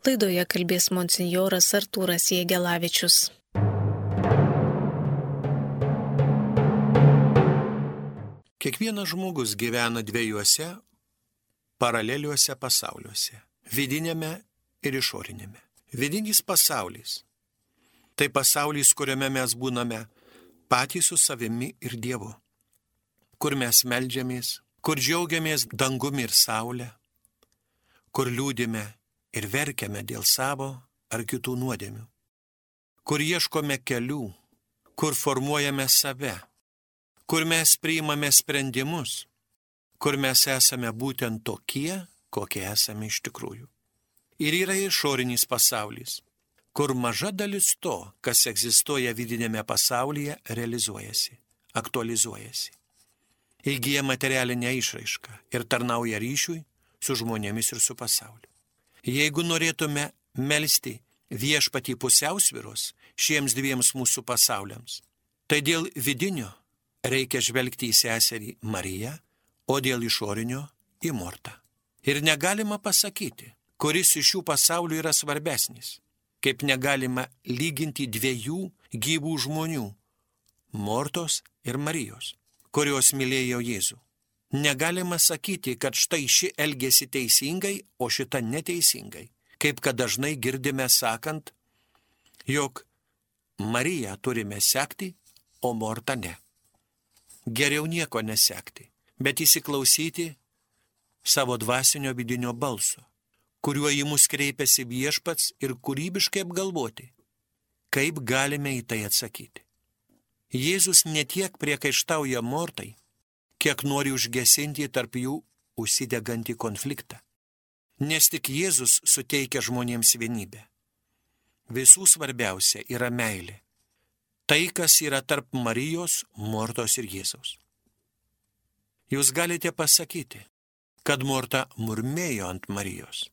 Laidoje kalbės monsinjoras Artūras Jėgelavičius. Kiekvienas žmogus gyvena dviejuose paraleliuose pasauliuose - vidinėme ir išorinėme. Vidinis pasaulis - tai pasaulis, kuriame mes būname patys su savimi ir Dievu, kur mes melžiamės, kur džiaugiamės dangumi ir saulė, kur liūdime ir verkiame dėl savo ar kitų nuodėmių, kur ieškome kelių, kur formuojame save, kur mes priimame sprendimus, kur mes esame būtent tokie, kokie esame iš tikrųjų. Ir yra išorinis pasaulis, kur maža dalis to, kas egzistuoja vidinėme pasaulyje, realizuojasi, aktualizuojasi. Įgyja materialinę išraišką ir tarnauja ryšiui su žmonėmis ir su pasauliu. Jeigu norėtume melstį viešpatį pusiausviros šiems dviems mūsų pasauliams, tai dėl vidinio reikia žvelgti į seserį Mariją, o dėl išorinio į Mortą. Ir negalima pasakyti, kuris iš šių pasaulių yra svarbesnis, kaip negalima lyginti dviejų gyvų žmonių - Mortos ir Marijos, kurios mylėjo Jėzų. Negalima sakyti, kad štai ši elgėsi teisingai, o šita neteisingai. Kaip kad dažnai girdime sakant, jog Mariją turime sekti, o Mortą ne. Geriau nieko nesekti, bet įsiklausyti savo dvasinio vidinio balso, kuriuo į mus kreipiasi viešpats ir kūrybiškai apgalvoti, kaip galime į tai atsakyti. Jėzus netiek priekaištauja Mortai, kiek nori užgesinti tarp jų užsidegantį konfliktą. Nes tik Jėzus suteikia žmonėms vienybę. Visų svarbiausia yra meilė. Tai, kas yra tarp Marijos, Mortos ir Jėzaus. Jūs galite pasakyti, kad Morta murmėjo ant Marijos.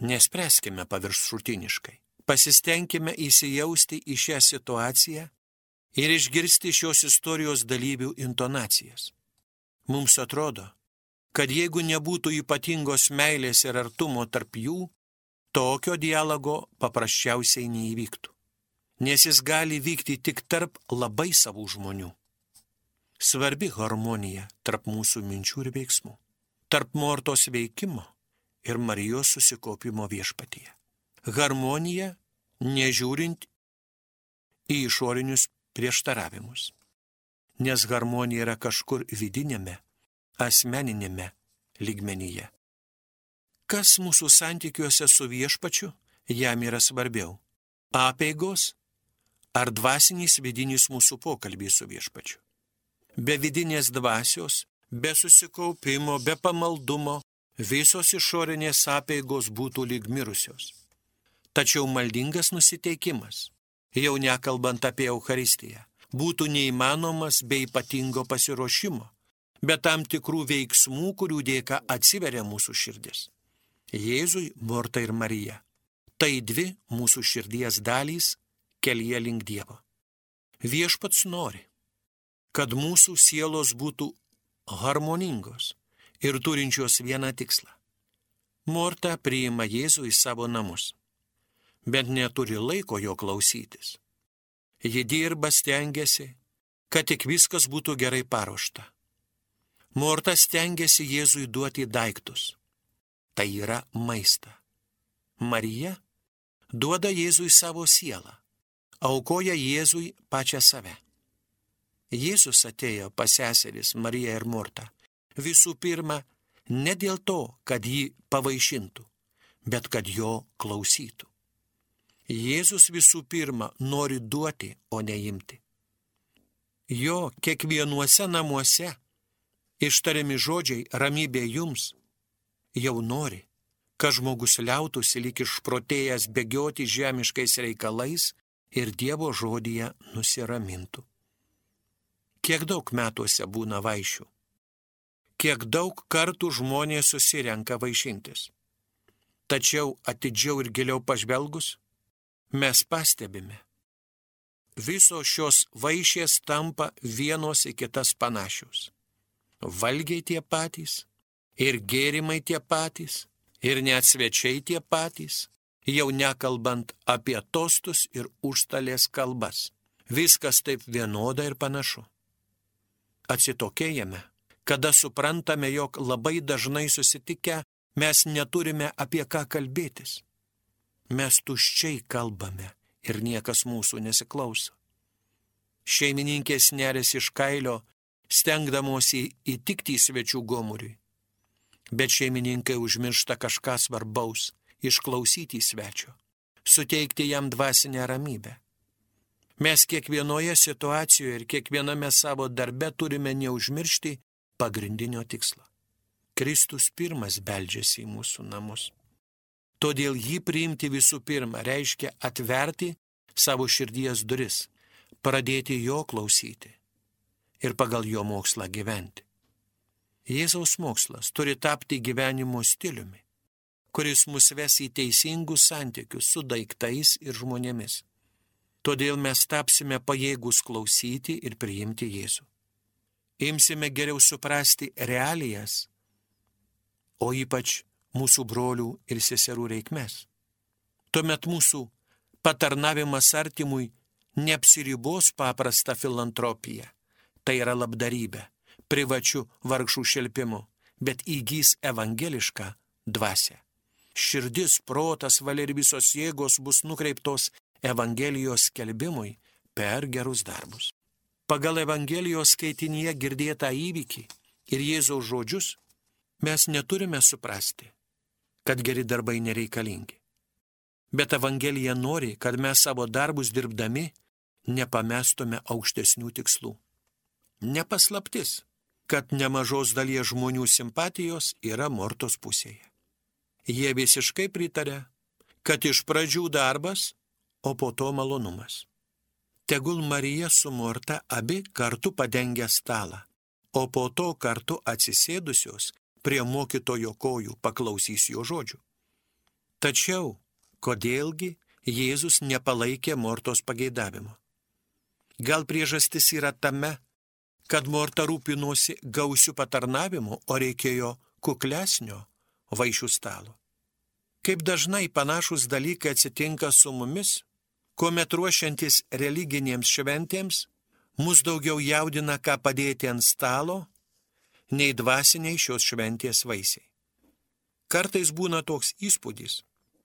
Nespręskime paviršutiniškai. Pasistengime įsijausti į šią situaciją ir išgirsti šios istorijos dalyvių intonacijas. Mums atrodo, kad jeigu nebūtų ypatingos meilės ir artumo tarp jų, tokio dialogo paprasčiausiai neįvyktų. Nes jis gali vykti tik tarp labai savų žmonių. Svarbi harmonija tarp mūsų minčių ir veiksmų, tarp Mortos veikimo ir Marijos susikopimo viešpatyje. Harmonija, nežiūrint į išorinius prieštaravimus nes harmonija yra kažkur vidinėme, asmeninėme lygmenyje. Kas mūsų santykiuose su viešpačiu jam yra svarbiau - apeigos ar dvasinis vidinis mūsų pokalbis su viešpačiu? Be vidinės dvasios, be susikaupimo, be pamaldumo, visos išorinės apeigos būtų lyg mirusios. Tačiau maldingas nusiteikimas, jau nekalbant apie Euharistiją, būtų neįmanomas be ypatingo pasiruošimo, be tam tikrų veiksmų, kurių dėka atsiveria mūsų širdis. Jėzui, Morta ir Marija - tai dvi mūsų širdies dalys kelyje link Dievo. Viešpats nori, kad mūsų sielos būtų harmoningos ir turinčios vieną tikslą. Morta priima Jėzų į savo namus, bet neturi laiko jo klausytis. Ji dirba, stengiasi, kad tik viskas būtų gerai paruošta. Morta stengiasi Jėzui duoti daiktus. Tai yra maistą. Marija duoda Jėzui savo sielą, aukoja Jėzui pačią save. Jėzus atėjo pas seseris Mariją ir Mortą. Visų pirma, ne dėl to, kad jį pavaišintų, bet kad jo klausytų. Jėzus visų pirma nori duoti, o neimti. Jo kiekvienuose namuose ištariami žodžiai ramybė jums jau nori, kad žmogus liautųsi lik išprotėjęs bėgioti žemiškais reikalais ir Dievo žodyje nusiramintų. Kiek daug metuose būna vaišių, kiek daug kartų žmonės susirenka vaišintis. Tačiau atidžiau ir giliau pažvelgus, mes pastebime. Visos šios vaišės tampa vienos į kitas panašios. Valgiai tie patys, ir gėrimai tie patys, ir net svečiai tie patys, jau nekalbant apie tostus ir užstalės kalbas. Viskas taip vienoda ir panašu. Atsitokėjame, kada suprantame, jog labai dažnai susitikę mes neturime apie ką kalbėtis. Mes tuščiai kalbame ir niekas mūsų nesiklauso. Šeimininkės nerės iš kailio, stengdamosi įtikti į svečių gomuriui. Bet šeimininkai užmiršta kažką svarbaus - išklausyti svečio, suteikti jam dvasinę ramybę. Mes kiekvienoje situacijoje ir kiekviename savo darbe turime neužmiršti pagrindinio tikslo. Kristus pirmas beldžiasi į mūsų namus. Todėl jį priimti visų pirma reiškia atverti savo širdies duris, pradėti jo klausyti ir pagal jo mokslą gyventi. Jėzaus mokslas turi tapti gyvenimo stiliumi, kuris mus ves į teisingus santykius su daiktais ir žmonėmis. Todėl mes tapsime pajėgus klausyti ir priimti Jėzų. Imsime geriau suprasti realijas, o ypač mūsų brolių ir seserų reikmes. Tuomet mūsų patarnavimas artimui neapsiribos paprasta filantropija, tai yra labdarybė, privačių vargšų šelpimu, bet įgys evangelišką dvasę. Širdis, protas, valia ir visos jėgos bus nukreiptos Evangelijos skelbimui per gerus darbus. Pagal Evangelijos skaitinyje girdėtą įvykį ir Jėzaus žodžius mes neturime suprasti, kad geri darbai nereikalingi. Bet Evangelija nori, kad mes savo darbus dirbdami nepamestume aukštesnių tikslų. Nepaslaptis, kad nemažos dalies žmonių simpatijos yra mortos pusėje. Jie visiškai pritarė, kad iš pradžių darbas, o po to malonumas. Tegul Marija su Morta abi kartu padengia stalą, o po to kartu atsisėdusios prie mokytojo kojų paklausys jo žodžių. Tačiau, kodėlgi Jėzus nepalaikė Mortos pageidavimo? Gal priežastis yra tame, kad Morta rūpinosi gausių patarnavimu, o reikėjo kuklesnio vaišių stalo. Kaip dažnai panašus dalykai atsitinka su mumis, kuomet ruošiantis religinėms šventėms, mus daugiau jaudina, ką padėti ant stalo, nei dvasiniai šios šventės vaisiai. Kartais būna toks įspūdis,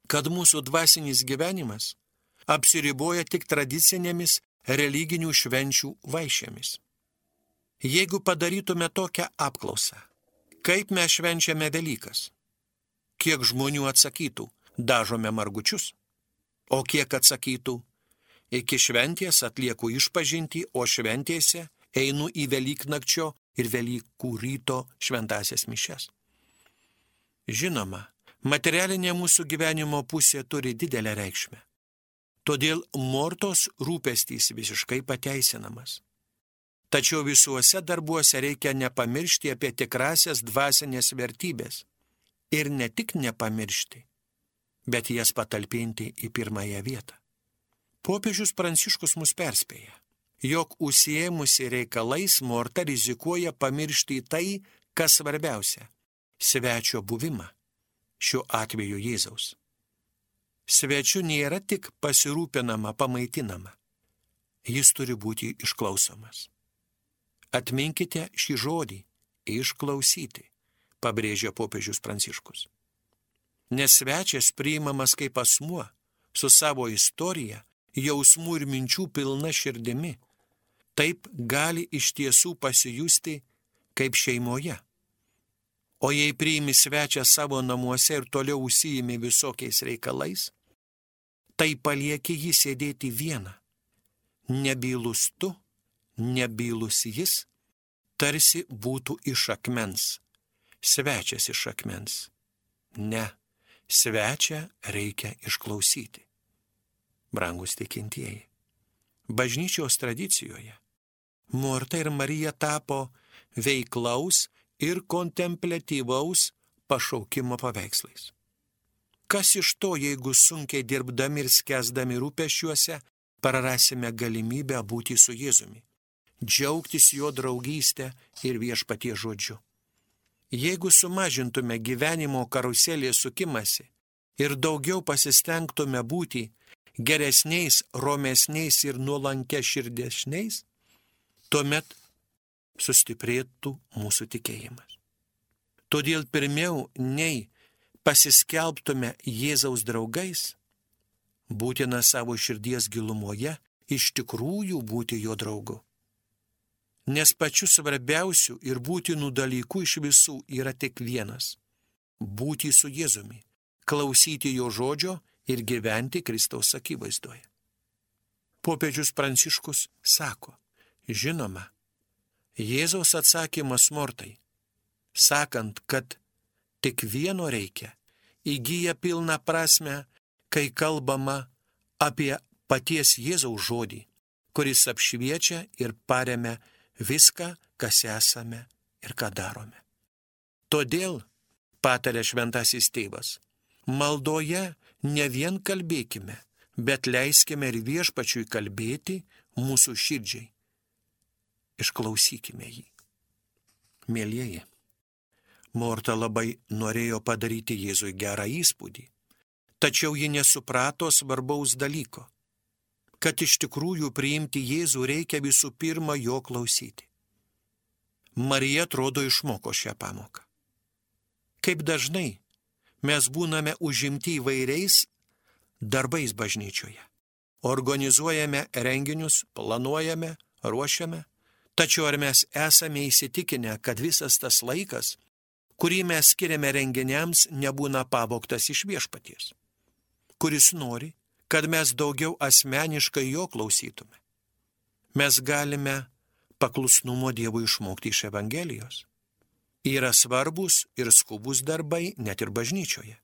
kad mūsų dvasinis gyvenimas apsiriboja tik tradicinėmis religinių švenčių vaišėmis. Jeigu padarytume tokią apklausą, kaip mes švenčiame Velykas, kiek žmonių atsakytų, dažome margučius, O kiek atsakytų, iki šventės atlieku išpažinti, o šventėse einu į Velyknakčio ir Velykų ryto šventasias mišes. Žinoma, materialinė mūsų gyvenimo pusė turi didelę reikšmę. Todėl mortos rūpestys visiškai pateisinamas. Tačiau visuose darbuose reikia nepamiršti apie tikrasias dvasinės vertybės. Ir ne tik nepamiršti, bet jas patalpinti į pirmąją vietą. Popiežius Pranciškus mus perspėja, jog užsiemusi reikalais Morta rizikuoja pamiršti tai, kas svarbiausia - svečio buvimą, šiuo atveju Jėzaus. Svečiu nėra tik pasirūpinama, pamaitinama. Jis turi būti išklausomas. Atminkite šį žodį - išklausyti, pabrėžia popiežius Pranciškus nes svečias priimamas kaip asmuo, su savo istorija, jausmų ir minčių pilna širdimi. Taip gali iš tiesų pasijusti kaip šeimoje. O jei priimi svečią savo namuose ir toliau užsijimi visokiais reikalais, tai palieki jį sėdėti vieną. Nebylus tu, nebylus jis, tarsi būtų iš akmens, svečias iš akmens. Ne svečią reikia išklausyti. Brangus tikintieji. Bažnyčios tradicijoje Morta ir Marija tapo veiklaus ir kontemplatyvaus pašaukimo paveikslais. Kas iš to, jeigu sunkiai dirbdami ir skęsdami rūpešiuose, prarasime galimybę būti su Jėzumi, džiaugtis jo draugystę ir viešpatie žodžiu. Jeigu sumažintume gyvenimo karuselės sukimasi ir daugiau pasistengtume būti geresniais, romesniais ir nuolankia širdesniais, tuomet sustiprėtų mūsų tikėjimas. Todėl pirmiau nei pasiskelbtume Jėzaus draugais, būtina savo širdies gilumoje iš tikrųjų būti jo draugu. Nes pačiu svarbiausiu ir būtinų dalykų iš visų yra tik vienas - būti su Jėzumi, klausyti jo žodžio ir gyventi Kristaus akivaizdoje. Popiežius Pranciškus sako, žinoma, Jėzaus atsakymas mortai, sakant, kad tik vieno reikia, įgyja pilną prasme, kai kalbama apie paties Jėzaus žodį, kuris apšviečia ir paremia viską, kas esame ir ką darome. Todėl, patarė šventasis tėvas, maldoje ne vien kalbėkime, bet leiskime ir viešpačiui kalbėti mūsų širdžiai. Išklausykime jį. Mėlyjeji, Morta labai norėjo padaryti Jėzui gerą įspūdį, tačiau ji nesuprato svarbaus dalyko, kad iš tikrųjų priimti Jėzų reikia visų pirma jo klausyti. Marija atrodo išmoko šią pamoką. Kaip dažnai mes būname užimti įvairiais darbais bažnyčioje. Organizuojame renginius, planuojame, ruošiame, tačiau ar mes esame įsitikinę, kad visas tas laikas, kurį mes skiriame renginiams, nebūna pavoktas iš viešpaties, kuris nori, kad mes daugiau asmeniškai jo klausytume. Mes galime paklusnumo Dievui išmokti iš Evangelijos yra svarbus ir skubus darbai net ir bažnyčioje.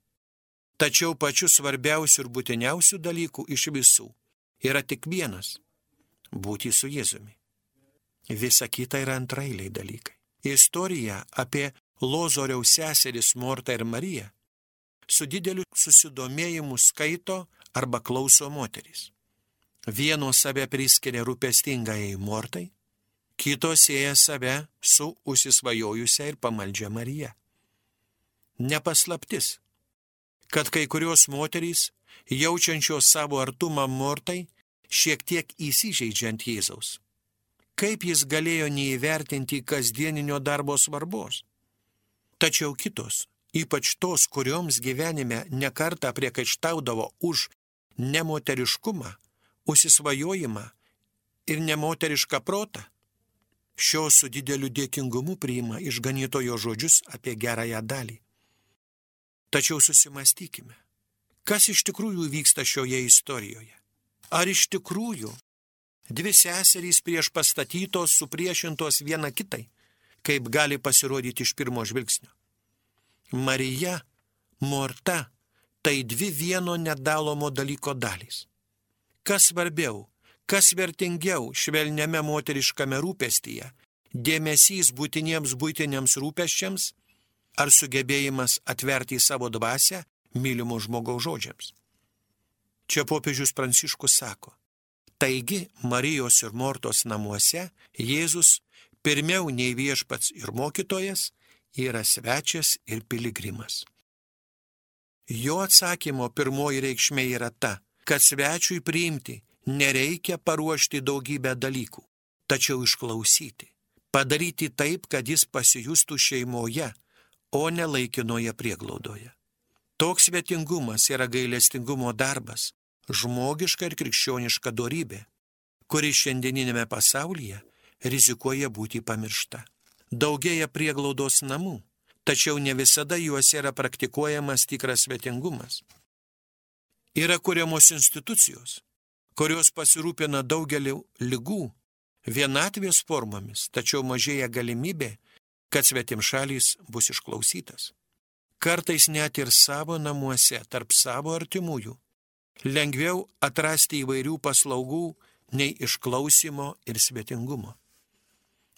Tačiau pačiu svarbiausiu ir būtiniausiu dalyku iš visų yra tik vienas - būti su Jėzumi. Visa kita yra antrailiai dalykai. Istorija apie Lozoriaus seseris Mortą ir Mariją su dideliu susidomėjimu skaito arba klauso moterys. Vieno save priskiria rūpestingai Mortai, kitos sieja save su užsisvajojusia ir pamaldžia Marija. Nepaslaptis, kad kai kurios moterys, jaučiančios savo artumą mortai, šiek tiek įsižeidžiant Jėzaus. Kaip jis galėjo neįvertinti kasdieninio darbo svarbos? Tačiau kitos, ypač tos, kurioms gyvenime nekarta priekaištaudavo už nemoteriškumą, užsisvajojimą ir nemoterišką protą, šio su dideliu dėkingumu priima išganytojo žodžius apie gerąją dalį. Tačiau susimastykime, kas iš tikrųjų vyksta šioje istorijoje. Ar iš tikrųjų dvi seserys prieš pastatytos supriešintos viena kitai, kaip gali pasirodyti iš pirmo žvilgsnio. Marija, Morta - tai dvi vieno nedalomo dalyko dalys. Kas svarbiau Kas vertingiau švelniame moteriškame rūpestyje - dėmesys būtiniems būtiniams rūpeščiams ar sugebėjimas atverti į savo dvasę mylimų žmogaus žodžiams. Čia popiežius Pranciškus sako, taigi Marijos ir Mortos namuose Jėzus pirmiau nei viešpats ir mokytojas yra svečias ir piligrimas. Jo atsakymo pirmoji reikšmė yra ta, kad svečiui priimti nereikia paruošti daugybę dalykų, tačiau išklausyti, padaryti taip, kad jis pasijustų šeimoje, o ne laikinoje prieglaudoje. Toks svetingumas yra gailestingumo darbas, žmogiška ir krikščioniška darybė, kuri šiandieninėme pasaulyje rizikuoja būti pamiršta. Daugėja prieglaudos namų, tačiau ne visada juose yra praktikuojamas tikras svetingumas. Yra kuriamos institucijos, kurios pasirūpina daugelį lygų, vienatvės formomis, tačiau mažėja galimybė, kad svetim šalys bus išklausytas. Kartais net ir savo namuose, tarp savo artimųjų, lengviau atrasti įvairių paslaugų nei išklausimo ir svetingumo.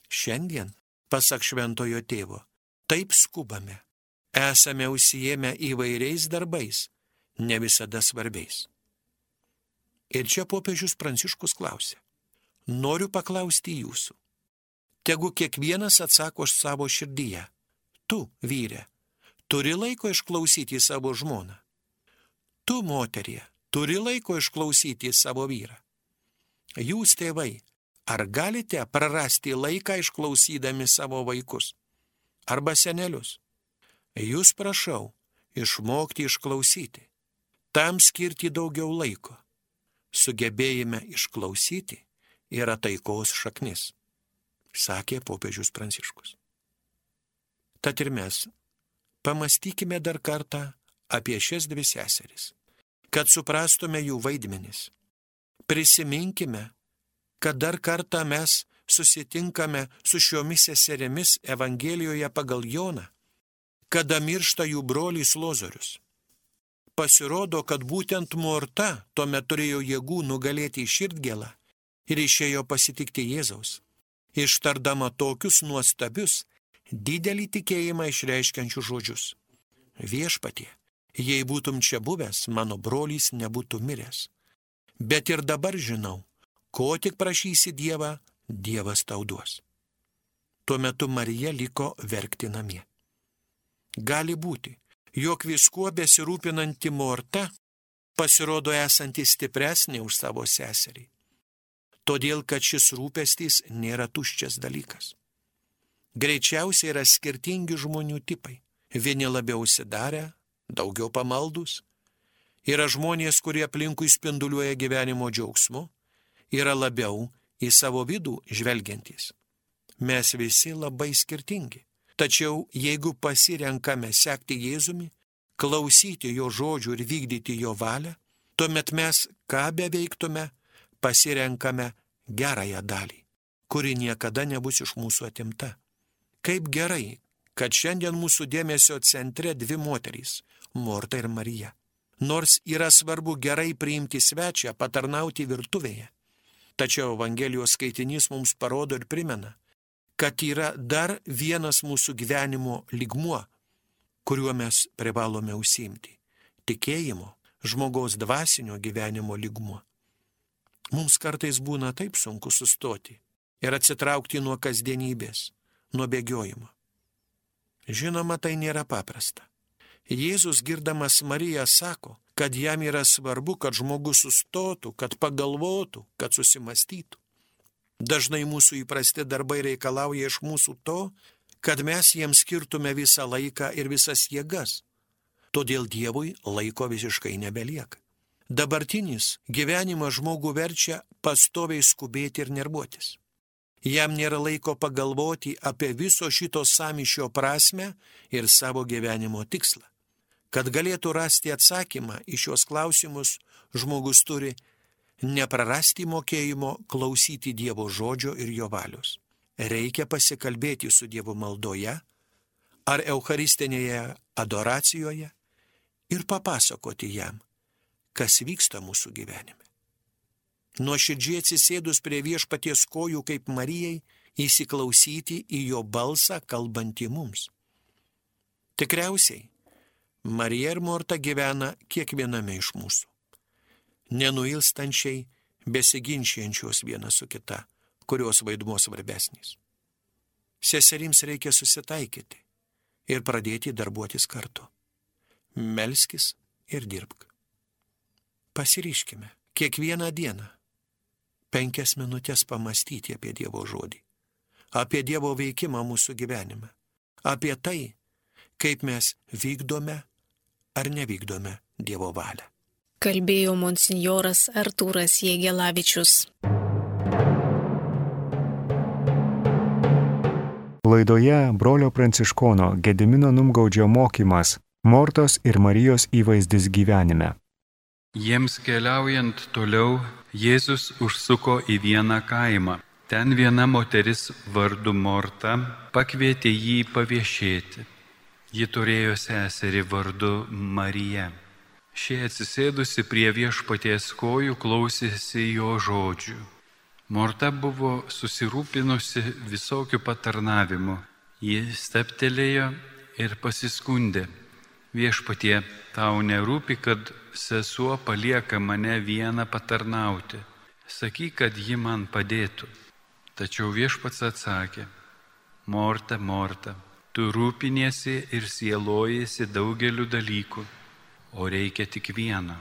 Šiandien, pasak šventojo tėvo, taip skubame, esame užsijėmę įvairiais darbais, ne visada svarbiais. Ir čia popiežius Pranciškus klausė. Noriu paklausti jūsų. Tegu kiekvienas atsako iš savo širdyje. Tu, vyrė, turi laiko išklausyti savo žmoną. tu, moterie, turi laiko išklausyti savo vyrą. Jūs, tėvai, ar galite prarasti laiką išklausydami savo vaikus? Arba senelius? Jūs prašau išmokti išklausyti. Tam skirti daugiau laiko. Sugebėjime išklausyti yra taikos šaknis, sakė popiežius Pranciškus. Tad ir mes pamastykime dar kartą apie šias dvi seseris, kad suprastume jų vaidmenis. Prisiminkime, kad dar kartą mes susitinkame su šiomis seserimis Evangelijoje pagal Joną, kada miršta jų brolis Lozorius. Pasirodo, kad būtent Morta tuomet turėjo jėgų nugalėti širdgėlą ir išėjo pasitikti Jėzaus, ištardama tokius nuostabius, didelį tikėjimą išreiškiančių žodžius. Viešpatie, jei būtum čia buvęs, mano brolys nebūtų miręs. Bet ir dabar žinau, ko tik prašysi Dievą, Dievas tau duos. Tuo metu Marija liko verkti namie. Gali būti, jog viskuo besirūpinanti Morta pasirodo esanti stipresnė už savo seserį todėl kad šis rūpestis nėra tuščias dalykas. Greičiausiai yra skirtingi žmonių tipai. Vieni labiau užsidarę, daugiau pamaldus. Yra žmonės, kurie aplinkui spinduliuoja gyvenimo džiaugsmu. Yra labiau į savo vidų žvelgiantys. Mes visi labai skirtingi. Tačiau jeigu pasirenkame sekti Jėzumi, klausyti jo žodžių ir vykdyti jo valią, tuomet mes, ką beveiktume, pasirenkame gerąją dalį, kuri niekada nebus iš mūsų atimta. Kaip gerai, kad šiandien mūsų dėmesio centre dvi moterys - Morta ir Marija. Nors yra svarbu gerai priimti svečią, patarnauti virtuvėje. Tačiau Evangelijos skaitinys mums parodo ir primena, kad yra dar vienas mūsų gyvenimo ligmuo, kuriuo mes privalome užsimti - tikėjimo, žmogaus dvasinio gyvenimo ligmuo. Mums kartais būna taip sunku sustoti ir atsitraukti nuo kasdienybės, nuo bėgiojimo. Žinoma, tai nėra paprasta. Jėzus girdamas Mariją sako, kad jam yra svarbu, kad žmogus sustotų, kad pagalvotų, kad susimastytų. Dažnai mūsų įprasti darbai reikalauja iš mūsų to, kad mes jiems skirtume visą laiką ir visas jėgas. Todėl Dievui laiko visiškai nebelieka. Dabartinis gyvenimas žmogų verčia pastoviai skubėti ir nervuotis. Jam nėra laiko pagalvoti apie viso šito samišio prasme ir savo gyvenimo tikslą. Kad galėtų rasti atsakymą į šios klausimus, žmogus turi neprarasti mokėjimo klausyti Dievo žodžio ir jo valios. Reikia pasikalbėti su Dievu maldoje ar Eucharistinėje adoracijoje ir papasakoti jam, kas vyksta mūsų gyvenime. Nuoširdžiai atsisėdus prie viešpaties kojų kaip Marijai, įsiklausyti į jo balsą kalbantį mums. Tikriausiai, Marija ir Morta gyvena kiekviename iš mūsų. Nenuilstančiai, besiginčiančios viena su kita, kurios vaidmuo svarbesnis. Seserims reikia susitaikyti ir pradėti darbuotis kartu. Melskis ir dirbk. Pasiryškime kiekvieną dieną penkias minutės pamastyti apie Dievo žodį, apie Dievo veikimą mūsų gyvenime, apie tai, kaip mes vykdome ar nevykdome Dievo valią. Kalbėjo monsinjoras Artūras Jėgelavičius. Laidoje brolio pranciškono Gedimino Numgaudžio mokymas Mortos ir Marijos įvaizdis gyvenime. Jiems keliaujant toliau, Jėzus užsuko į vieną kaimą. Ten viena moteris vardu Morta pakvietė jį paviešėti. Ji turėjo seserį vardu Marija. Šie atsisėdusi prie viešpaties kojų klausėsi jo žodžių. Morta buvo susirūpinusi visokių patarnavimų. Ji steptelėjo ir pasiskundė. Viešpatie, tau nerūpi, kad sesuo palieka mane vieną patarnauti. Sakyk, kad ji man padėtų. Tačiau viešpats atsakė, Morta, Morta, tu rūpiniesi ir sielojasi daugeliu dalykų, o reikia tik vieno.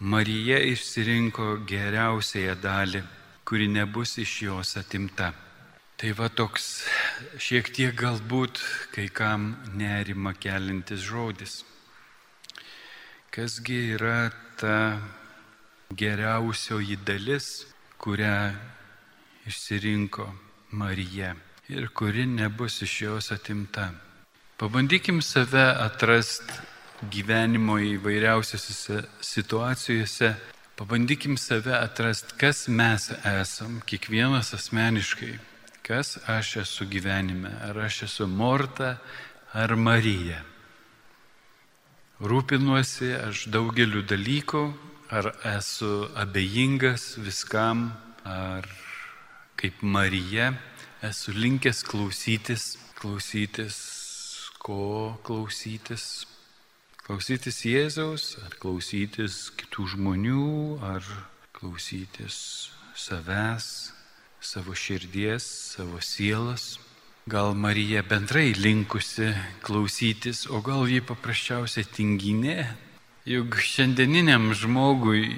Marija išsirinko geriausiąją dalį, kuri nebus iš jos atimta. Tai va toks šiek tiek galbūt kai kam nerima kelintis žodis. Kasgi yra ta geriausioji dalis, kurią išsirinko Marija ir kuri nebus iš jos atimta. Pabandykim save atrasti gyvenimo įvairiausiose situacijose, pabandykim save atrasti, kas mes esam, kiekvienas asmeniškai, kas aš esu gyvenime, ar aš esu Morta ar Marija. Rūpinuosi aš daugeliu dalykų, ar esu abejingas viskam, ar kaip Marija esu linkęs klausytis, klausytis, ko klausytis, klausytis Jėzaus, ar klausytis kitų žmonių, ar klausytis savęs, savo širdies, savo sielas. Gal Marija bendrai linkusi klausytis, o gal ji paprasčiausiai tinginė, Juk šiandieniniam žmogui,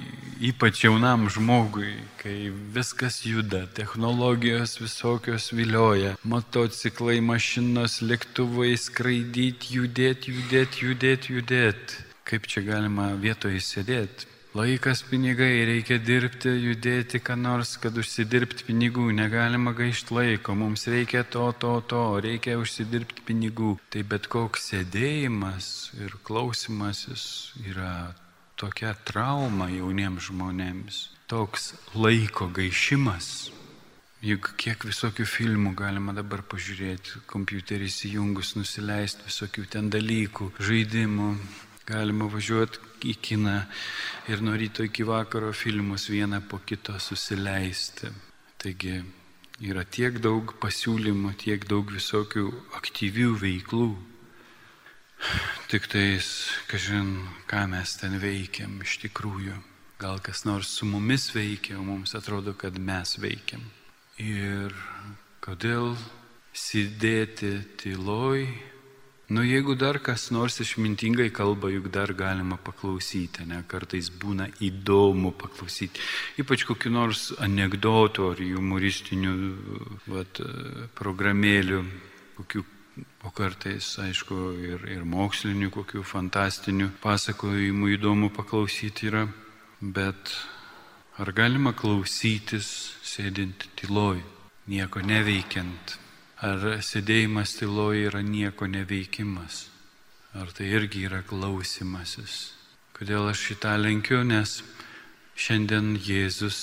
ypač jaunam žmogui, kai viskas juda, technologijos visokios vilioja, motociklai, mašinos, lėktuvai, skraidyti, judėti, judėti, judėti, judėti. Kaip čia galima vietoje sėdėti? Laikas pinigai, reikia dirbti, judėti, ką nors, kad užsidirbti pinigų, negalima gaišti laiko, mums reikia to, to, to, reikia užsidirbti pinigų. Tai bet koks sėdėjimas ir klausimasis yra tokia trauma jauniems žmonėms, toks laiko gaišimas. Juk kiek visokių filmų galima dabar pažiūrėti, kompiuterį įjungus, nusileisti visokių ten dalykų, žaidimų, Galima važiuoti į kiną ir nuo ryto iki vakaro filmus vieną po kito susileisti. Taigi yra tiek daug pasiūlymų, tiek daug visokių aktyvių veiklų. Tik tais, kažin, ką mes ten veikiam iš tikrųjų. Gal kas nors su mumis veikia, o mums atrodo, kad mes veikiam. Ir kodėl sėdėti tyloj Nu, jeigu dar kas nors išmintingai kalba, juk dar galima paklausyti, ne, kartais būna įdomu paklausyti, ypač kokiu nors anegdotų ar humoristinių vat, programėlių, kokių, o kartais, aišku, ir, ir mokslinių, kokių fantastinių pasakojimų įdomu paklausyti yra, bet ar galima klausytis sėdint tyloj, nieko neveikiant? Ar sėdėjimas tyloje yra nieko neveikimas? Ar tai irgi yra klausimasis? Kodėl aš šitą lenkiu? Nes šiandien Jėzus,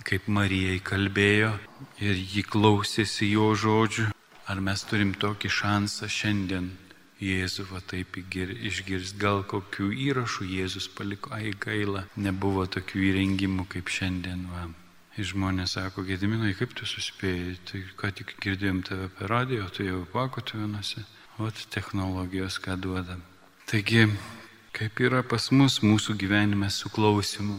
kaip Marijai kalbėjo ir jį klausėsi jo žodžių, ar mes turim tokį šansą šiandien Jėzų va taip išgirsti, gal kokių įrašų Jėzus paliko, ai gaila, nebuvo tokių įrengimų kaip šiandien. Va. Ir žmonės sako, Gediminai, kaip tu suspėjai, tai ką tik girdėjom tave per radiją, tu jau pakotvinusi, o technologijos ką duoda. Taigi, kaip yra pas mus mūsų gyvenime su klausimu,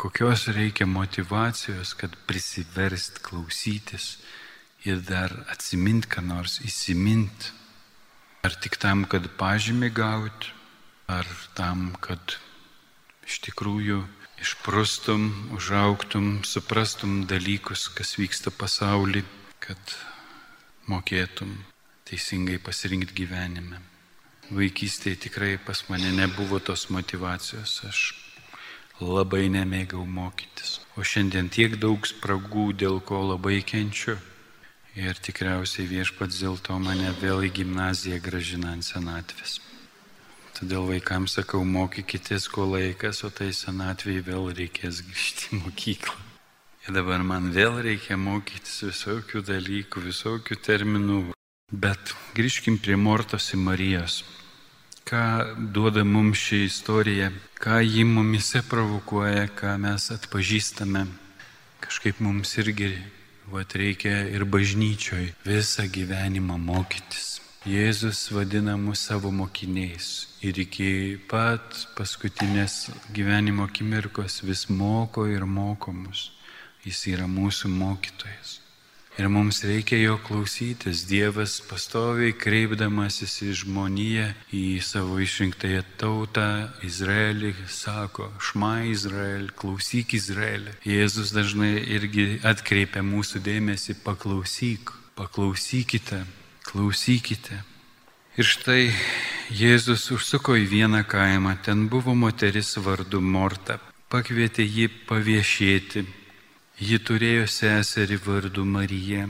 kokios reikia motivacijos, kad prisiverst klausytis ir dar atsimint, ką nors įsimint. Ar tik tam, kad pažymį gauti, ar tam, kad iš tikrųjų išprustum, užauktum, suprastum dalykus, kas vyksta pasaulyje, kad mokėtum teisingai pasirinkti gyvenime. Vaikystėje tikrai pas mane nebuvo tos motivacijos, aš labai nemėgau mokytis. O šiandien tiek daug spragų, dėl ko labai kenčiu. Ir tikriausiai viešpats dėl to mane vėl į gimnaziją gražina ant senatvės. Todėl vaikams sakau, mokykitės, ko laikas, o tai senatvėje vėl reikės grįžti į mokyklą. Ir dabar man vėl reikia mokytis visokių dalykų, visokių terminų. Bet grįžkim prie Mortos ir Marijos. Ką duoda mums ši istorija, ką ji mumise provokuoja, ką mes atpažįstame. Kažkaip mums irgi vat, reikia ir bažnyčioj visą gyvenimą mokytis. Jėzus vadina mus savo mokiniais ir iki pat paskutinės gyvenimo akimirkos vis moko ir moko mus. Jis yra mūsų mokytojas. Ir mums reikia jo klausytis. Dievas pastoviai kreipdamasis į žmoniją, į savo išrinktąją tautą, Izraelį, sako, šma Izrael, klausyk Izraelį. Jėzus dažnai irgi atkreipia mūsų dėmesį, paklausyk, paklausykite, klausykite. Ir štai Jėzus užsuko į vieną kaimą, ten buvo moteris vardu Morta, pakvietė jį paviešėti Ji turėjo seserį vardu Marija.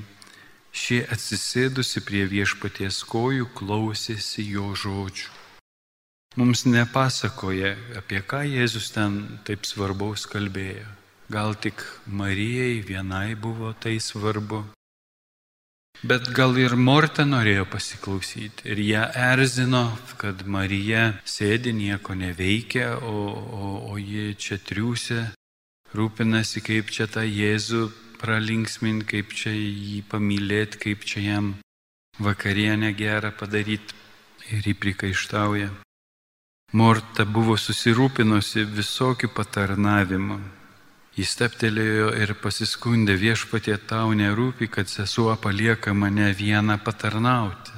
Šie atsisėdusi prie viešpaties kojų klausėsi jo žodžių. Mums nepasakoja, apie ką Jėzus ten taip svarbaus kalbėjo. Gal tik Marijai vienai buvo tai svarbu. Bet gal ir Morta norėjo pasiklausyti ir ją erzino, kad Marija sėdi, nieko neveikia, o, o, o ji čia triūsia rūpinasi, kaip čia tą Jėzų pralinksminti, kaip čia jį pamylėti, kaip čia jam vakarienę gerą padaryti ir jį prikaištauja. Morta buvo susirūpinusi visokių patarnavimų. Jis steptelėjo ir pasiskundė viešpatie tau nerūpi, kad sesuo palieka mane vieną patarnauti.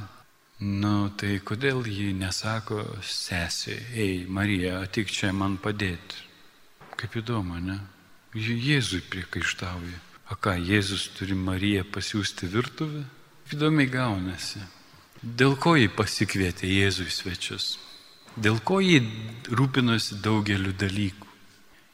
Nu, tai kodėl ji nesako sesė, ei Marija, tik čia man padėti. Kaip įdomu, ne? Jėzui priekaištauja. O ką, Jėzus turi Mariją pasiūsti virtuvę? Įdomiai gaunasi. Dėl ko jį pasikvietė Jėzui svečius? Dėl ko jį rūpinosi daugeliu dalykų?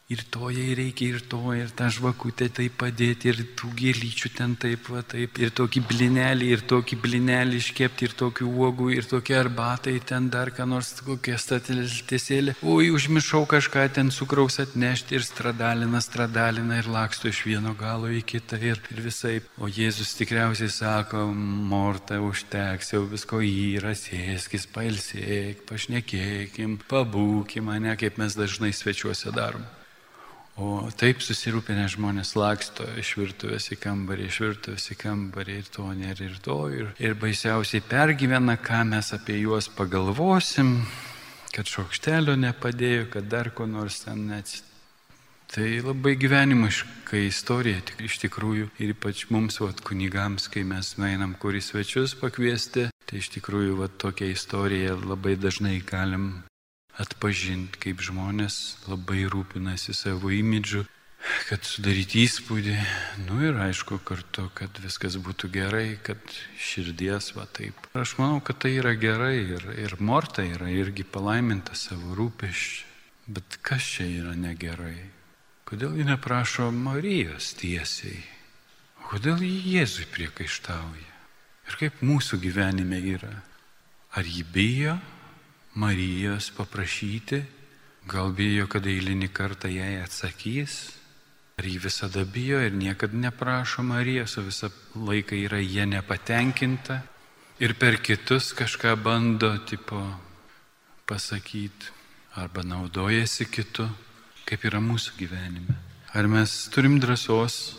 Ir to jai reikia, ir to, ir tą žvakutę tai padėti, ir tų gėlyčių ten taip, va taip, ir tokį blinelį, ir tokį blinelį iškepti, ir tokių uogų, ir tokia arbatai, ten dar ką nors, kokia statelėsėlė. Oi, užmiršau kažką ten cukraus atnešti ir stradalina, stradalina ir laksto iš vieno galo į kitą ir, ir visai. O Jėzus tikriausiai sako, morta užteks, jau visko yra, sėskis, pailsėk, pašnekėkim, pabūkim mane, kaip mes dažnai svečiuose darom. O taip susirūpinę žmonės laksto iš virtuvės į kambarį, iš virtuvės į kambarį ir to nėra ir to. Ir, ir baisiausiai pergyvena, ką mes apie juos pagalvosim, kad šaukštelio nepadėjo, kad dar ko nors ten neatsitiko. Tai labai gyvenimiška istorija, tik iš tikrųjų, ir ypač mums, vat, kunigams, kai mes nueinam kur į svečius pakviesti, tai iš tikrųjų, vat, tokią istoriją labai dažnai galim atpažinti, kaip žmonės labai rūpinasi savo imidžu, kad sudaryti įspūdį, nu ir aišku kartu, kad viskas būtų gerai, kad širdies va taip. Aš manau, kad tai yra gerai ir, ir Morta yra irgi palaiminta savo rūpeščiu. Bet kas čia yra negerai? Kodėl ji neprašo Marijos tiesiai? Kodėl ji Jėzui priekaištauja? Ir kaip mūsų gyvenime yra? Ar ji bijo, Marijos paprašyti, gal bijo, kad eilinį kartą jai atsakys, ar jį visada bijo ir niekada neprašo Marijos, o visą laiką yra jie nepatenkinta ir per kitus kažką bando tipo pasakyti arba naudojasi kitu, kaip yra mūsų gyvenime. Ar mes turim drąsos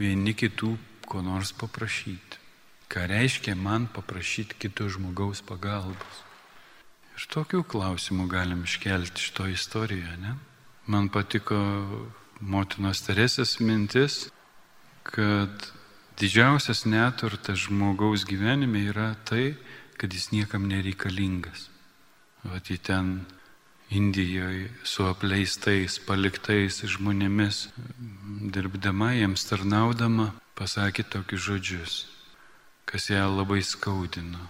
vieni kitų ko nors paprašyti? Ką reiškia man paprašyti kito žmogaus pagalbos? Ir tokių klausimų galim iškelti šito istorijoje, ne? Man patiko motinos Teresės mintis, kad didžiausias neturtas žmogaus gyvenime yra tai, kad jis niekam nereikalingas. Vat į ten Indijoje su apleistais, paliktais žmonėmis, dirbdama, jiems tarnaudama, pasakė tokius žodžius, kas ją labai skaudino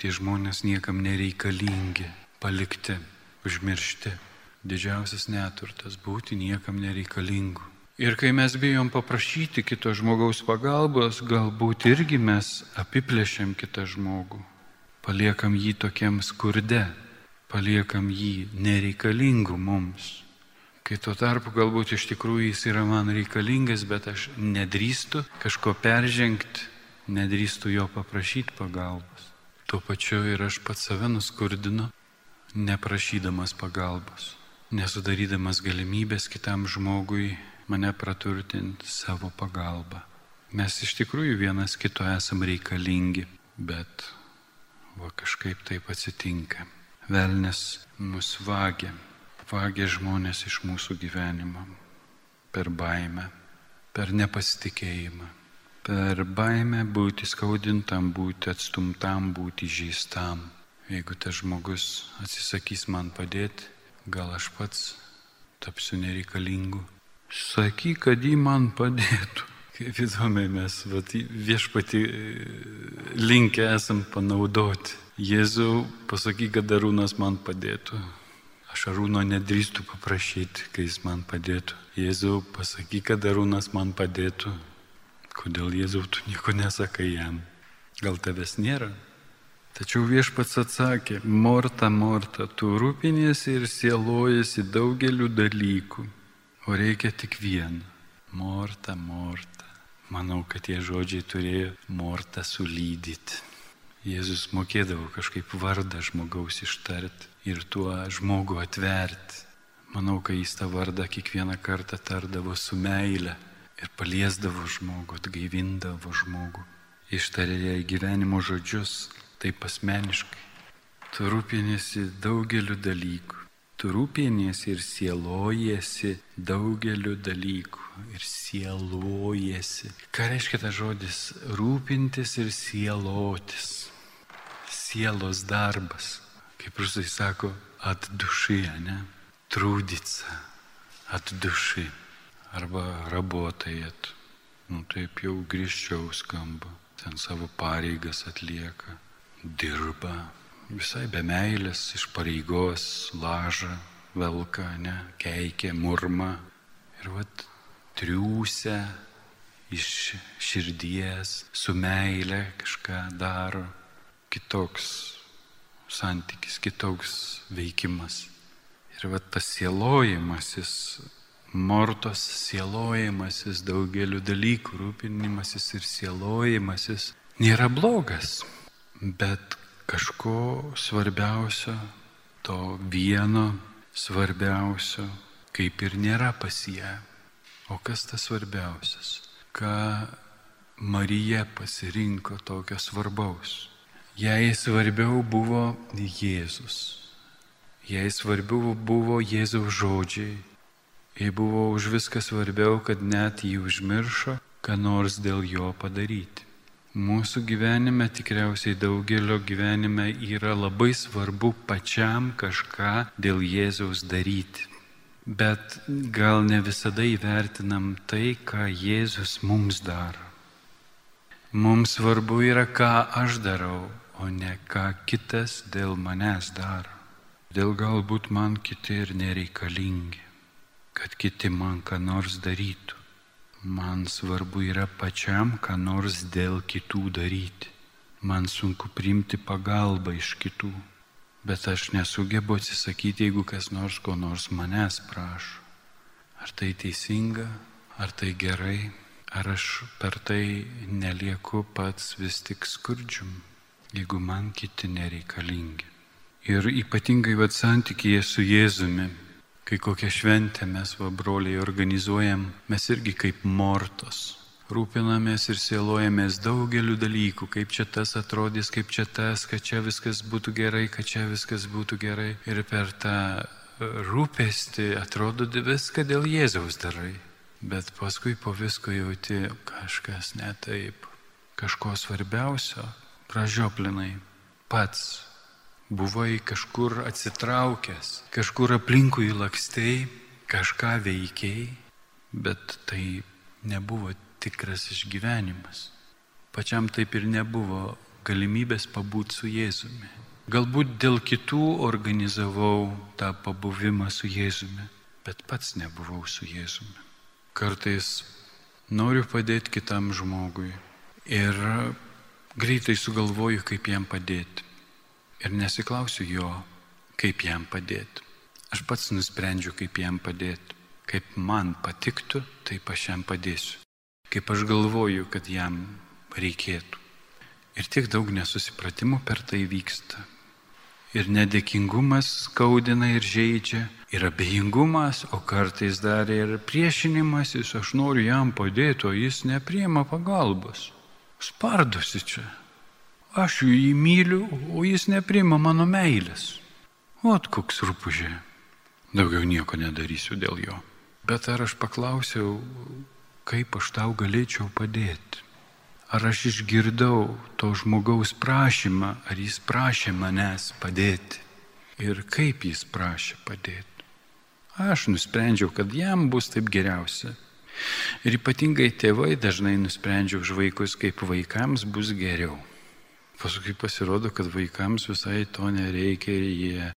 tie žmonės niekam nereikalingi, palikti, užmiršti. Didžiausias neturtas - būti niekam nereikalingu. Ir kai mes bijom paprašyti kito žmogaus pagalbos, galbūt irgi mes apiplėšiam kitą žmogų, paliekam jį tokiam skurde, paliekam jį nereikalingu mums. Kai tuo tarpu galbūt iš tikrųjų jis yra man reikalingas, bet aš nedrįstu kažko peržengti, nedrįstu jo paprašyti pagalbos. Tuo pačiu ir aš pats save nuskurdinu, neprašydamas pagalbos, nesudarydamas galimybės kitam žmogui mane praturtinti savo pagalbą. Mes iš tikrųjų vienas kito esam reikalingi, bet va kažkaip taip atsitinka. Velnes mus vagia, vagia žmonės iš mūsų gyvenimo per baimę, per nepasitikėjimą, per baimę būti skaudintam, būti atstumtam, būti žįstam. Jeigu tas žmogus atsisakys man padėti, gal aš pats tapsiu nereikalingu. Sakyk, kad jį man padėtų. Kaip įdomiai mes vat, viešpati linkę esam panaudoti. Jėzau, pasakyk, kad Arūnas man padėtų. Aš Arūno nedrįstu paprašyti, kai jis man padėtų. Jėzau, pasakyk, kad Arūnas man padėtų. Kodėl Jėzau tu nieko nesakai jam? Gal tavęs nėra? Tačiau viešpats atsakė, Morta, Morta, tu rūpinėsi ir sielojasi daugeliu dalykų, o reikia tik vieną. Morta, Morta. Manau, kad tie žodžiai turėjo Mortą sulydyti. Jėzus mokėdavo kažkaip vardą žmogaus ištarti ir tuo žmogų atverti. Manau, kad jis tą vardą kiekvieną kartą tardavo su meile ir paliesdavo žmogų, atgaivindavo žmogų. Ištarė jai gyvenimo žodžius, taip asmeniškai. Tu rūpinėsi daugeliu dalykų. Tu rūpinėsi ir sielojasi daugeliu dalykų. Ir sielojasi. Ką reiškia tas žodis rūpintis ir sielotis? Sielos darbas. Kaip rusai sako, atdušyje, ne? Trūdica, atdušy. Arba rabotajat. Nu taip jau grįžčiau skamba. Ten savo pareigas atlieka dirba, visai be meilės, iš pareigos, laža, velka, ne, keikia, murma. Ir vat triūsia iš širdies, su meile kažką daro, kitoks santykis, kitoks veikimas. Ir vat tas sielojimasis, mortos sielojimasis daugeliu dalykų, rūpinimasis ir sielojimasis nėra blogas. Bet kažko svarbiausio, to vieno svarbiausio, kaip ir nėra pas ją. O kas tas svarbiausias? Ką Marija pasirinko tokio svarbaus? Jai svarbiau buvo Jėzus. Jai svarbiau buvo Jėzaus žodžiai. Jai buvo už viską svarbiau, kad net jį užmiršo, ką nors dėl jo padaryti. Mūsų gyvenime tikriausiai daugelio gyvenime yra labai svarbu pačiam kažką dėl Jėzaus daryti. Bet gal ne visada įvertinam tai, ką Jėzus mums daro. Mums svarbu yra, ką aš darau, o ne ką kitas dėl manęs daro. Dėl galbūt man kiti ir nereikalingi, kad kiti man ką nors darytų. Man svarbu yra pačiam, ką nors dėl kitų daryti. Man sunku priimti pagalbą iš kitų, bet aš nesugebu atsisakyti, jeigu kas nors ko nors manęs prašo. Ar tai teisinga, ar tai gerai, ar aš per tai nelieku pats vis tik skurdžium, jeigu man kiti nereikalingi. Ir ypatingai vad santykėje su Jėzumi kai kokią šventę mes, va, broliai, organizuojam, mes irgi kaip mortos. Rūpinamės ir sielojamės daugeliu dalykų, kaip čia tas atrodys, kaip čia tas, kad čia viskas būtų gerai, kad čia viskas būtų gerai. Ir per tą rūpestį atrodo viską dėl Jėzaus darai. Bet paskui po visko jauti kažkas ne taip, kažko svarbiausio, pražioplinai pats buvai kažkur atsitraukęs, kažkur aplinkui lakstei, kažką veikiai, bet tai nebuvo tikras išgyvenimas. Pačiam taip ir nebuvo galimybės pabūti su Jėzumi. Galbūt dėl kitų organizavau tą pabuvimą su Jėzumi, bet pats nebuvau su Jėzumi. Kartais noriu padėti kitam žmogui ir greitai sugalvoju, kaip jam padėti ir nesiklausiu jo, kaip jam padėti. Aš pats nusprendžiu, kaip jam padėti. Kaip man patiktų, taip aš jam padėsiu. Kaip aš galvoju, kad jam reikėtų. Ir tiek daug nesusipratimų per tai vyksta. Ir nedėkingumas skaudina ir žaidžia, ir abejingumas, o kartais dar ir priešinimasis, aš noriu jam padėti, o jis nepriema pagalbos. Spardosi čia. Aš jį myliu, o jis neprima mano meilės. Ot koks rūpužė. Daugiau nieko nedarysiu dėl jo. Bet ar aš paklausiau, kaip aš tau galėčiau padėti? Ar aš išgirdau to žmogaus prašymą, ar jis prašė manęs padėti ir kaip jis prašė padėti. Aš nusprendžiau, kad jam bus taip geriausia. Ir ypatingai tėvai dažnai nusprendžia už vaikus, kaip vaikams bus geriau. Paskui pasirodo, kad vaikams visai to nereikia ir jie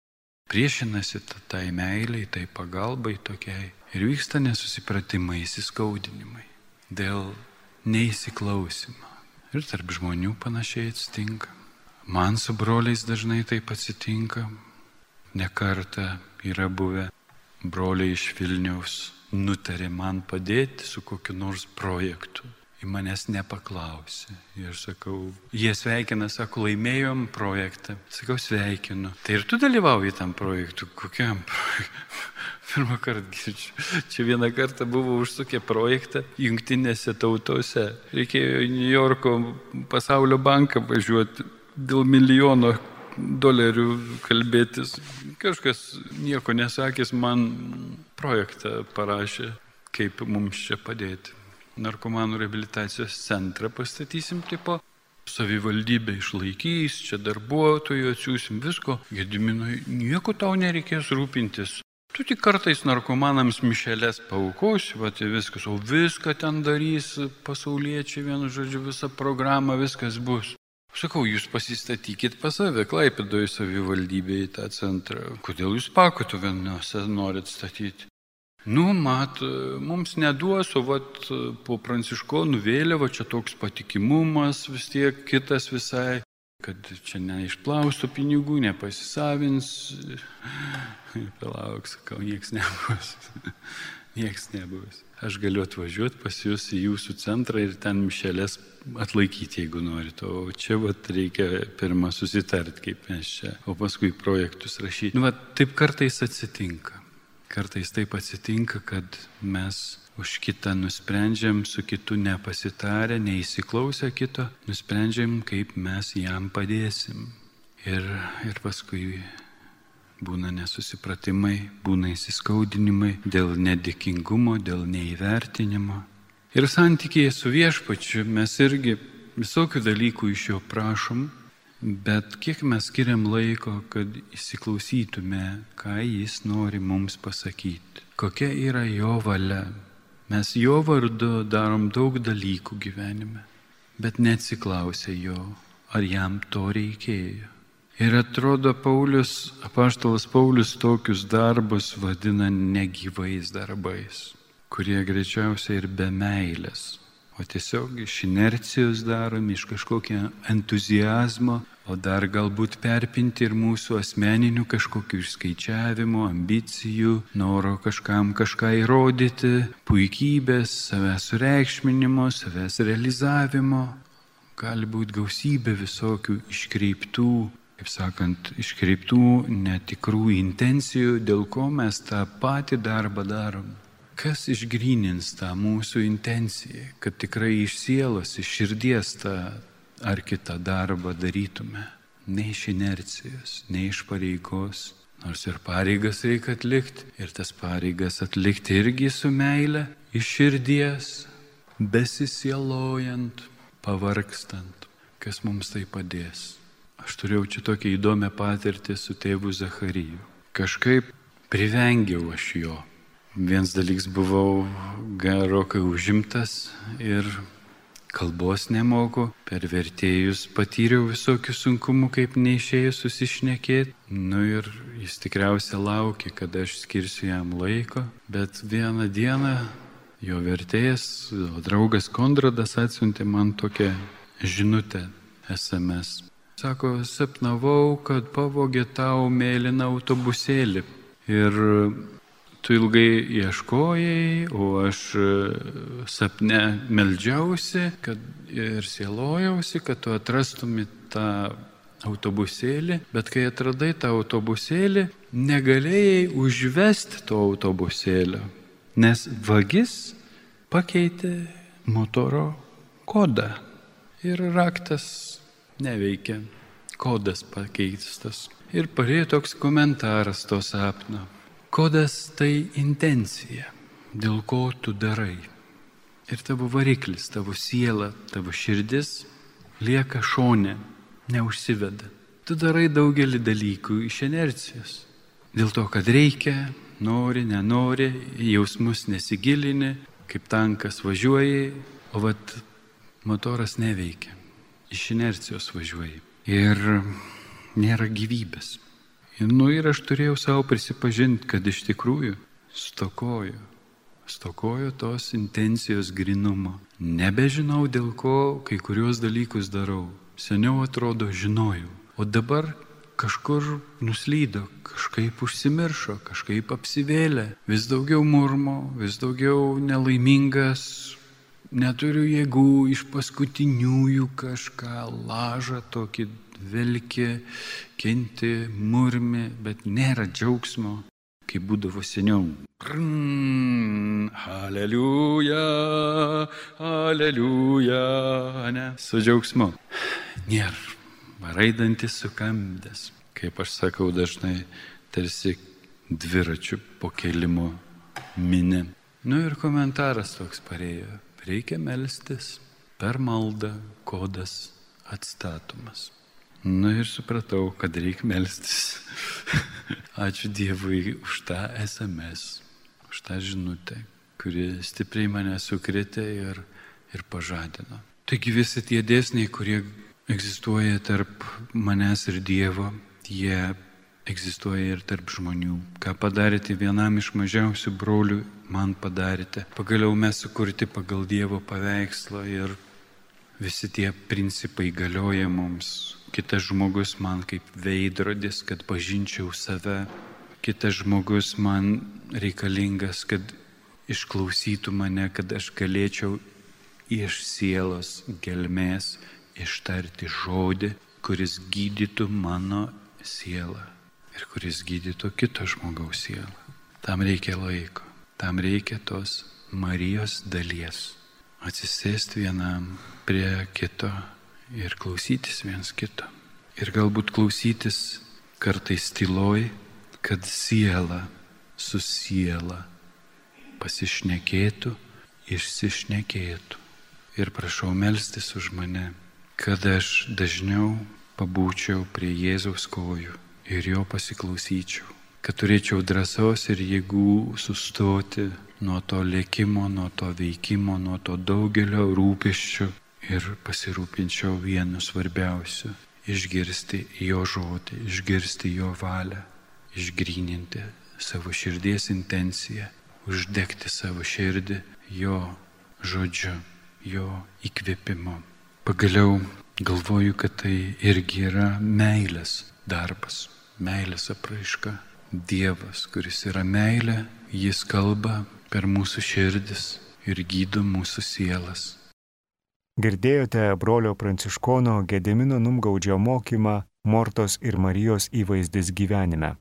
priešinasi tai meiliai, tai pagalbai tokiai. Ir vyksta nesusipratimai, įsiskaudinimai dėl neįsiklausimo. Ir tarp žmonių panašiai atsitinka. Man su broliais dažnai taip atsitinka. Nekarta yra buvę broliai iš Vilniaus nutarė man padėti su kokiu nors projektu. Į manęs nepaklausė. Ir sakau, jie sveikina, sako, laimėjom projektą. Sakau, sveikinu. Tai ir tu dalyvauji tam projektu. Kokiam projektui? Pirmą kartą girdžiu. Čia vieną kartą buvo užsukę projektą jungtinėse tautose. Reikėjo į New Yorko pasaulio banką važiuoti dėl milijono dolerių kalbėtis. Kažkas nieko nesakęs man projektą parašė, kaip mums čia padėti. Narkomanų rehabilitacijos centrą pastatysim tipo. Savivaldybė išlaikys, čia darbuotojų atsiūsim visko. Gediminui nieko tau nereikės rūpintis. Tu tik kartais narkomanams mišelės paukosi, va tai viskas, o viską ten darys pasauliečiai, vienu žodžiu, visą programą, viskas bus. Sakau, jūs pasistatykit pas save, Klaipėdoje savivaldybėje tą centrą. Kodėl jūs pakotų vienose norit statyti? Nu, mat, mums neduos, o vat po pranciškonų vėliava čia toks patikimumas vis tiek kitas visai, kad čia neišplaustų pinigų, nepasisavins. Palauk, sakau, nieks nebus. nieks nebus. Aš galiu atvažiuoti pas jūs į jūsų centrą ir ten mišelės atlaikyti, jeigu norite. O čia vat, reikia pirmą susitarti, kaip mes čia, o paskui projektus rašyti. Nu, vat, taip kartais atsitinka. Kartais taip atsitinka, kad mes už kitą nusprendžiam, su kitu nepasitarę, neįsiklausę kito, nusprendžiam, kaip mes jam padėsim. Ir, ir paskui būna nesusipratimai, būna įsiskaudinimai dėl nedėkingumo, dėl neįvertinimo. Ir santykėje su viešpačiu mes irgi visokių dalykų iš jo prašom, bet kiek mes skiriam laiko, kad įsiklausytume, ką jis nori mums pasakyti, kokia yra jo valia. Mes jo vardu darom daug dalykų gyvenime, bet neatsiklausė jo, ar jam to reikėjo. Ir atrodo, Paulius, apaštalas Paulius tokius darbus vadina negyvais darbais, kurie greičiausiai ir be meilės, o tiesiog iš inercijos daromi, iš kažkokio entuzijazmo, o dar galbūt perpinti ir mūsų asmeninių kažkokių išskaičiavimų, ambicijų, noro kažkam kažką įrodyti, puikybės, savęs sureikšminimo, savęs realizavimo. Gali būti gausybė visokių iškreiptų kaip sakant, iškreiptų netikrų intencijų, dėl ko mes tą patį darbą darom. Kas išgrynins tą mūsų intenciją, kad tikrai iš sielos, iš širdies tą ar kitą darbą darytume. Ne iš inercijos, ne iš pareigos, nors ir pareigas reikia atlikti, ir tas pareigas atlikti irgi su meile, iš širdies, besisielojant, pavargstant, kas mums tai padės. Aš turėjau čia tokią įdomią patirtį su tėvu Zachariju. Kažkaip privengiau aš jo. Vienas dalyks buvau gerokai užimtas ir kalbos nemoku, per vertėjus patyriau visokių sunkumų, kaip neišėjus susišnekėti. Nu ir jis tikriausiai laukė, kad aš skirsiu jam laiko, bet vieną dieną jo vertėjas, o draugas Kondradas atsiuntė man tokią žinutę SMS. Sako, sapnavau, kad pavogė tau mėlyną autobusėlį. Ir tu ilgai ieškojai, o aš e, sapne meldžiausi kad, ir sielojausi, kad tu atrastumi tą autobusėlį, bet kai atradai tą autobusėlį, negalėjai užvesti to autobusėlio, nes vagis pakeitė motoro kodą ir raktas neveikia, kodas pakeistas. Ir parėjo toks komentaras to sapno. Kodas tai intencija, dėl ko tu darai. Ir tavo variklis, tavo siela, tavo širdis lieka šone, neužsiveda. Tu darai daugelį dalykų iš inercijos. Dėl to, kad reikia, nori, nenori, jausmus nesigilini, kaip tankas važiuoji, o vat motoras neveikia. Iš inercijos važiuoji. Ir nėra gyvybės. Nu ir aš turėjau savo prisipažinti, kad iš tikrųjų stokoju. Stokoju tos intencijos grinumo. Nebežinau, dėl ko kai kurios dalykus darau. Seniau atrodo žinojau. O dabar kažkur nuslydo, kažkaip užsimiršo, kažkaip apsivėlė, vis daugiau murmo, vis daugiau nelaimingas, neturiu jėgų iš paskutiniųjų kažką lažą tokį vilki, kenti, murmi, bet nėra džiaugsmo, kaip būdavo seniau. Aleliuja, aleliuja, ne, su džiaugsmu. Nėra raidantis sukambęs, kaip aš sakau dažnai, tarsi dviračių po kelimo minė. Nu ir komentaras toks parėjo. Reikia melstis per maldą, kodas atstatomas. Nu ir supratau, kad reikia melstis. Ačiū Dievui už tą SMS, už tą žinutę, kuri stipriai mane sukrėtė ir, ir pažadino. Taigi visi tie dėsniai, kurie egzistuoja tarp manęs ir Dievo, jie egzistuoja ir tarp žmonių. Ką padarėte vienam iš mažiausių brolių, man padarėte. Pagaliau mes sukurti pagal Dievo paveikslą ir visi tie principai galioja mums. Kitas žmogus man kaip veidrodis, kad pažinčiau save. Kitas žmogus man reikalingas, kad išklausytų mane, kad aš galėčiau iš sielos gelmės ištarti žodį, kuris gydytų mano sielą ir kuris gydytų kito žmogaus sielą. Tam reikia laiko, tam reikia tos Marijos dalies. Atsisėsti vienam prie kito ir klausytis viens kito. Ir galbūt klausytis kartais tyloj, kad siela su siela pasišnekėtų, išsišnekėtų. Ir prašau melstis už mane kad aš dažniau pabūčiau prie Jėzaus kojų ir jo pasiklausyčiau, kad turėčiau drąsos ir jėgų sustoti nuo to lėkimo, nuo to veikimo, nuo to daugelio rūpeščių ir pasirūpinčiau vienu svarbiausiu - išgirsti jo žodį, išgirsti jo valią, išgryninti savo širdies intenciją, uždegti savo širdį jo žodžiu, jo įkvėpimu. Pagaliau galvoju, kad tai irgi yra meilės darbas, meilės apraiška. Dievas, kuris yra meilė, jis kalba per mūsų širdis ir gydo mūsų sielas. Girdėjote brolio pranciškono Gedemino Numgaudžio mokymą Mortos ir Marijos įvaizdis gyvenime.